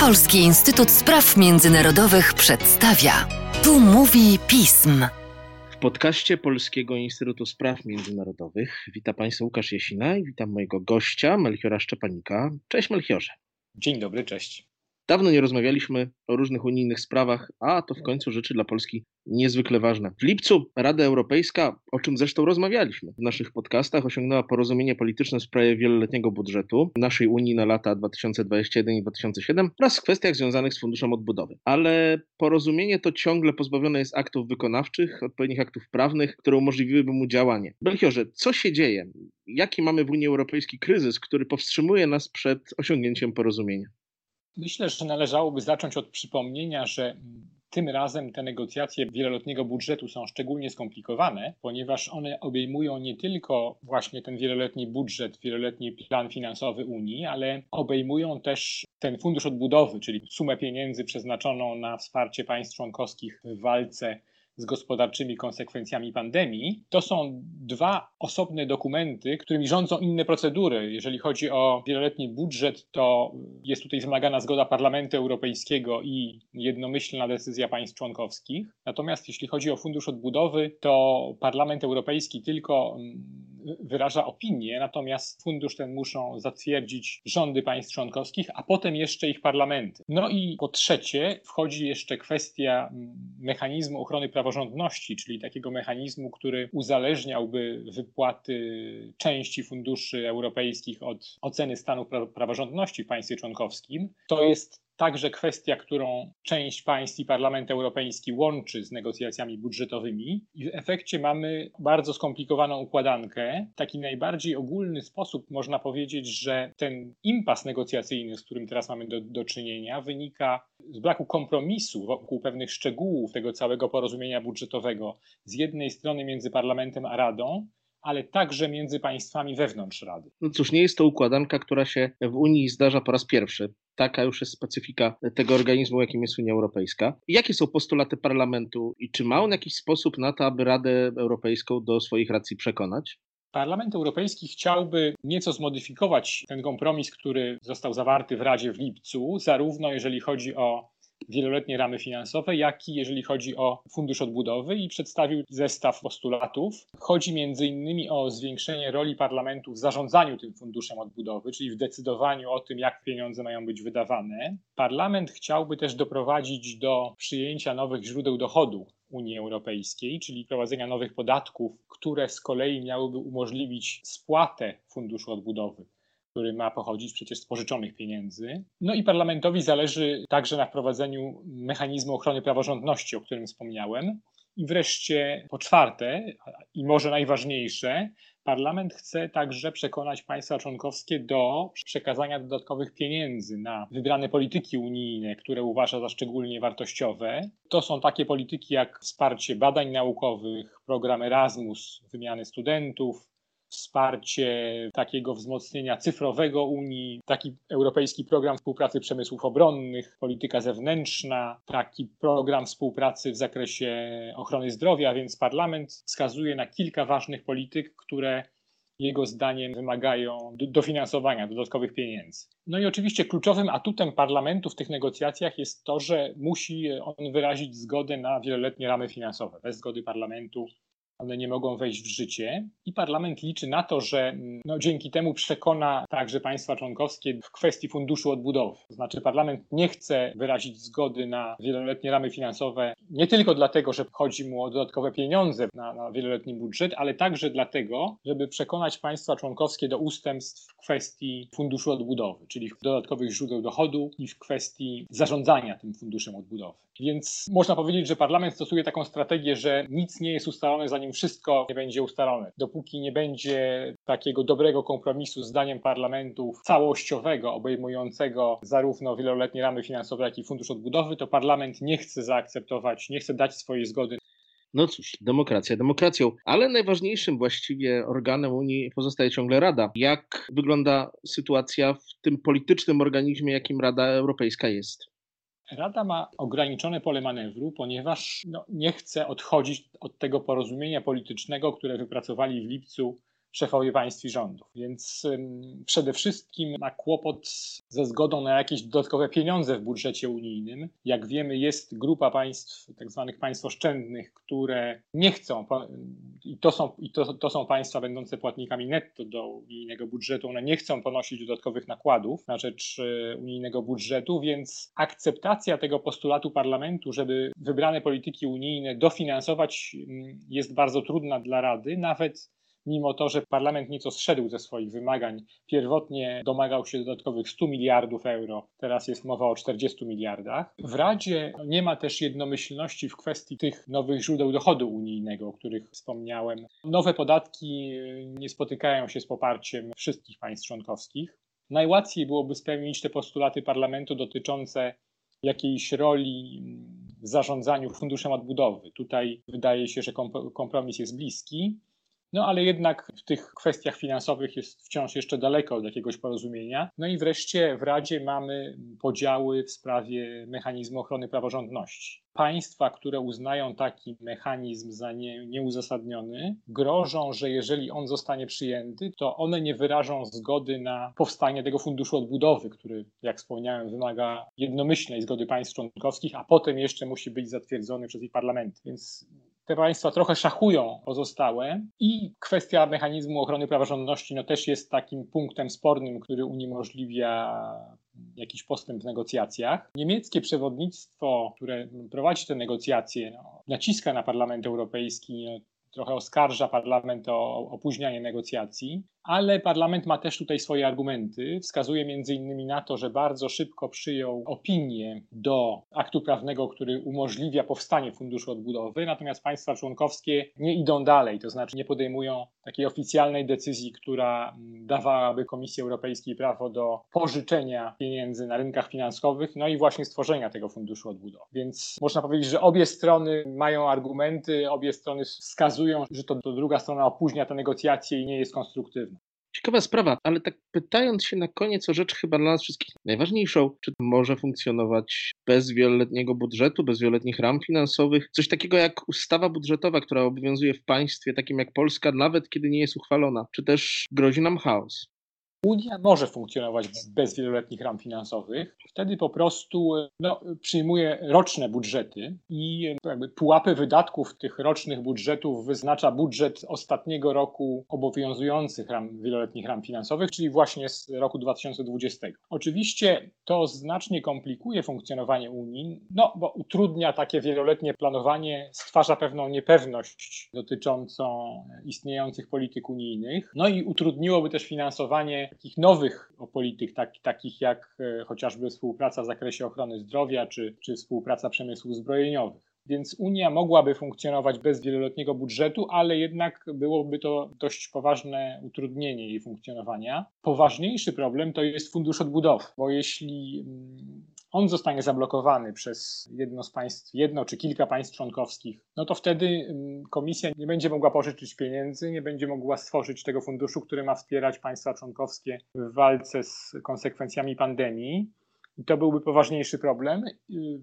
Polski Instytut Spraw Międzynarodowych przedstawia. Tu mówi pism. W podcaście Polskiego Instytutu Spraw Międzynarodowych witam Państwa Łukasz Jesina i witam mojego gościa Melchiora Szczepanika. Cześć Melchiorze. Dzień dobry, cześć. Dawno nie rozmawialiśmy o różnych unijnych sprawach, a to w końcu rzeczy dla Polski niezwykle ważne. W lipcu Rada Europejska, o czym zresztą rozmawialiśmy w naszych podcastach, osiągnęła porozumienie polityczne w sprawie wieloletniego budżetu naszej Unii na lata 2021 i 2007 oraz w kwestiach związanych z Funduszem Odbudowy. Ale porozumienie to ciągle pozbawione jest aktów wykonawczych, odpowiednich aktów prawnych, które umożliwiłyby mu działanie. Belchiorze, co się dzieje? Jaki mamy w Unii Europejskiej kryzys, który powstrzymuje nas przed osiągnięciem porozumienia? Myślę, że należałoby zacząć od przypomnienia, że tym razem te negocjacje wieloletniego budżetu są szczególnie skomplikowane, ponieważ one obejmują nie tylko właśnie ten wieloletni budżet, wieloletni plan finansowy Unii, ale obejmują też ten fundusz odbudowy, czyli sumę pieniędzy przeznaczoną na wsparcie państw członkowskich w walce z gospodarczymi konsekwencjami pandemii, to są dwa osobne dokumenty, którymi rządzą inne procedury. Jeżeli chodzi o wieloletni budżet, to jest tutaj wymagana zgoda Parlamentu Europejskiego i jednomyślna decyzja państw członkowskich. Natomiast jeśli chodzi o Fundusz Odbudowy, to Parlament Europejski tylko wyraża opinię, natomiast fundusz ten muszą zatwierdzić rządy państw członkowskich, a potem jeszcze ich parlamenty. No i po trzecie wchodzi jeszcze kwestia mm, mechanizmu ochrony praworządności, czyli takiego mechanizmu, który uzależniałby wypłaty części funduszy europejskich od oceny stanu praworządności w państwie członkowskim. To jest także kwestia, którą część państw i Parlament Europejski łączy z negocjacjami budżetowymi. I w efekcie mamy bardzo skomplikowaną układankę. Taki najbardziej ogólny sposób można powiedzieć, że ten impas negocjacyjny, z którym teraz mamy do, do czynienia, wynika z braku kompromisu wokół pewnych szczegółów tego całego porozumienia budżetowego z jednej strony między Parlamentem a Radą, ale także między państwami wewnątrz Rady. No cóż, nie jest to układanka, która się w Unii zdarza po raz pierwszy. Taka już jest specyfika tego organizmu, jakim jest Unia Europejska. Jakie są postulaty parlamentu i czy ma on jakiś sposób na to, aby Radę Europejską do swoich racji przekonać? Parlament Europejski chciałby nieco zmodyfikować ten kompromis, który został zawarty w Radzie w lipcu, zarówno jeżeli chodzi o wieloletnie ramy finansowe, jak i jeżeli chodzi o Fundusz Odbudowy i przedstawił zestaw postulatów. Chodzi między innymi o zwiększenie roli parlamentu w zarządzaniu tym Funduszem Odbudowy, czyli w decydowaniu o tym, jak pieniądze mają być wydawane. Parlament chciałby też doprowadzić do przyjęcia nowych źródeł dochodu Unii Europejskiej, czyli prowadzenia nowych podatków, które z kolei miałyby umożliwić spłatę Funduszu Odbudowy który ma pochodzić przecież z pożyczonych pieniędzy. No i parlamentowi zależy także na wprowadzeniu mechanizmu ochrony praworządności, o którym wspomniałem. I wreszcie po czwarte, i może najważniejsze, Parlament chce także przekonać państwa członkowskie do przekazania dodatkowych pieniędzy na wybrane polityki unijne, które uważa za szczególnie wartościowe. To są takie polityki jak wsparcie badań naukowych, program Erasmus, wymiany studentów, wsparcie takiego wzmocnienia cyfrowego Unii, taki europejski program współpracy przemysłów obronnych, polityka zewnętrzna, taki program współpracy w zakresie ochrony zdrowia, więc parlament wskazuje na kilka ważnych polityk, które jego zdaniem wymagają dofinansowania dodatkowych pieniędzy. No i oczywiście kluczowym atutem parlamentu w tych negocjacjach jest to, że musi on wyrazić zgodę na wieloletnie ramy finansowe. Bez zgody parlamentu one nie mogą wejść w życie i parlament liczy na to, że mm, no, dzięki temu przekona także państwa członkowskie w kwestii funduszu odbudowy. To znaczy parlament nie chce wyrazić zgody na wieloletnie ramy finansowe nie tylko dlatego, że chodzi mu o dodatkowe pieniądze na, na wieloletni budżet, ale także dlatego, żeby przekonać państwa członkowskie do ustępstw w kwestii funduszu odbudowy, czyli dodatkowych źródeł dochodu i w kwestii zarządzania tym funduszem odbudowy. Więc można powiedzieć, że parlament stosuje taką strategię, że nic nie jest ustalone, zanim wszystko nie będzie ustalone. Dopóki nie będzie takiego dobrego kompromisu zdaniem parlamentu całościowego, obejmującego zarówno wieloletnie ramy finansowe, jak i fundusz odbudowy, to parlament nie chce zaakceptować, nie chce dać swojej zgody no cóż, demokracja demokracją, ale najważniejszym właściwie organem Unii pozostaje ciągle Rada. Jak wygląda sytuacja w tym politycznym organizmie, jakim Rada Europejska jest? Rada ma ograniczone pole manewru, ponieważ no, nie chce odchodzić od tego porozumienia politycznego, które wypracowali w lipcu szefowie państw i rządów. Więc przede wszystkim ma kłopot ze zgodą na jakieś dodatkowe pieniądze w budżecie unijnym. Jak wiemy, jest grupa państw, tak zwanych państw oszczędnych, które nie chcą, i to są, i to, to są państwa będące płatnikami netto do unijnego budżetu, one nie chcą ponosić dodatkowych nakładów na rzecz e, unijnego budżetu, więc akceptacja tego postulatu parlamentu, żeby wybrane polityki unijne dofinansować, jest bardzo trudna dla Rady, nawet mimo to, że parlament nieco zszedł ze swoich wymagań. Pierwotnie domagał się dodatkowych 100 miliardów euro, teraz jest mowa o 40 miliardach. W Radzie nie ma też jednomyślności w kwestii tych nowych źródeł dochodu unijnego, o których wspomniałem. Nowe podatki nie spotykają się z poparciem wszystkich państw członkowskich. Najłatwiej byłoby spełnić te postulaty parlamentu dotyczące jakiejś roli w zarządzaniu funduszem odbudowy. Tutaj wydaje się, że kompromis jest bliski. No ale jednak w tych kwestiach finansowych jest wciąż jeszcze daleko od jakiegoś porozumienia. No i wreszcie w Radzie mamy podziały w sprawie mechanizmu ochrony praworządności. Państwa, które uznają taki mechanizm za nie, nieuzasadniony, grożą, że jeżeli on zostanie przyjęty, to one nie wyrażą zgody na powstanie tego funduszu odbudowy, który, jak wspomniałem, wymaga jednomyślnej zgody państw członkowskich, a potem jeszcze musi być zatwierdzony przez ich parlament. Więc te państwa trochę szachują pozostałe i kwestia mechanizmu ochrony praworządności no też jest takim punktem spornym, który uniemożliwia jakiś postęp w negocjacjach. Niemieckie przewodnictwo, które prowadzi te negocjacje, no, naciska na Parlament Europejski, no, trochę oskarża parlament o opóźnianie negocjacji, ale parlament ma też tutaj swoje argumenty. Wskazuje między innymi na to, że bardzo szybko przyjął opinię do aktu prawnego, który umożliwia powstanie Funduszu Odbudowy, natomiast państwa członkowskie nie idą dalej, to znaczy nie podejmują takiej oficjalnej decyzji, która dawałaby Komisji Europejskiej prawo do pożyczenia pieniędzy na rynkach finansowych, no i właśnie stworzenia tego Funduszu Odbudowy. Więc można powiedzieć, że obie strony mają argumenty, obie strony wskazują, że to, to druga strona opóźnia te negocjacje i nie jest konstruktywna. Ciekawa sprawa, ale tak pytając się na koniec o rzecz chyba dla nas wszystkich najważniejszą, czy może funkcjonować bez wieloletniego budżetu, bez wieloletnich ram finansowych? Coś takiego jak ustawa budżetowa, która obowiązuje w państwie takim jak Polska, nawet kiedy nie jest uchwalona, czy też grozi nam chaos? Unia może funkcjonować bez wieloletnich ram finansowych. Wtedy po prostu no, przyjmuje roczne budżety i jakby pułapy wydatków tych rocznych budżetów wyznacza budżet ostatniego roku obowiązujących ram, wieloletnich ram finansowych, czyli właśnie z roku 2020. Oczywiście to znacznie komplikuje funkcjonowanie Unii, no bo utrudnia takie wieloletnie planowanie, stwarza pewną niepewność dotyczącą istniejących polityk unijnych, no i utrudniłoby też finansowanie takich nowych polityk, tak, takich jak e, chociażby współpraca w zakresie ochrony zdrowia czy, czy współpraca przemysłów zbrojeniowych. Więc Unia mogłaby funkcjonować bez wieloletniego budżetu, ale jednak byłoby to dość poważne utrudnienie jej funkcjonowania. Poważniejszy problem to jest fundusz odbudowy, bo jeśli mm, on zostanie zablokowany przez jedno z państw, jedno czy kilka państw członkowskich, no to wtedy mm, komisja nie będzie mogła pożyczyć pieniędzy, nie będzie mogła stworzyć tego funduszu, który ma wspierać państwa członkowskie w walce z konsekwencjami pandemii. I to byłby poważniejszy problem.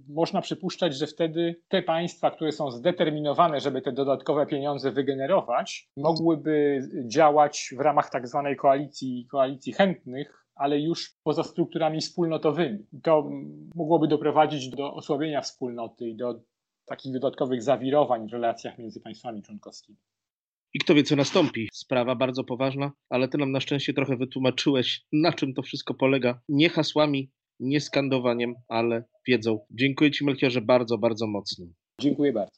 Można przypuszczać, że wtedy te państwa, które są zdeterminowane, żeby te dodatkowe pieniądze wygenerować, mogłyby działać w ramach tak zwanej koalicji, koalicji chętnych, ale już poza strukturami wspólnotowymi. To mogłoby doprowadzić do osłabienia wspólnoty i do takich dodatkowych zawirowań w relacjach między państwami członkowskimi. I kto wie, co nastąpi. Sprawa bardzo poważna, ale ty nam na szczęście trochę wytłumaczyłeś, na czym to wszystko polega. Nie hasłami, nie skandowaniem, ale wiedzą. Dziękuję Ci, Melchiorze, bardzo, bardzo mocno. Dziękuję bardzo.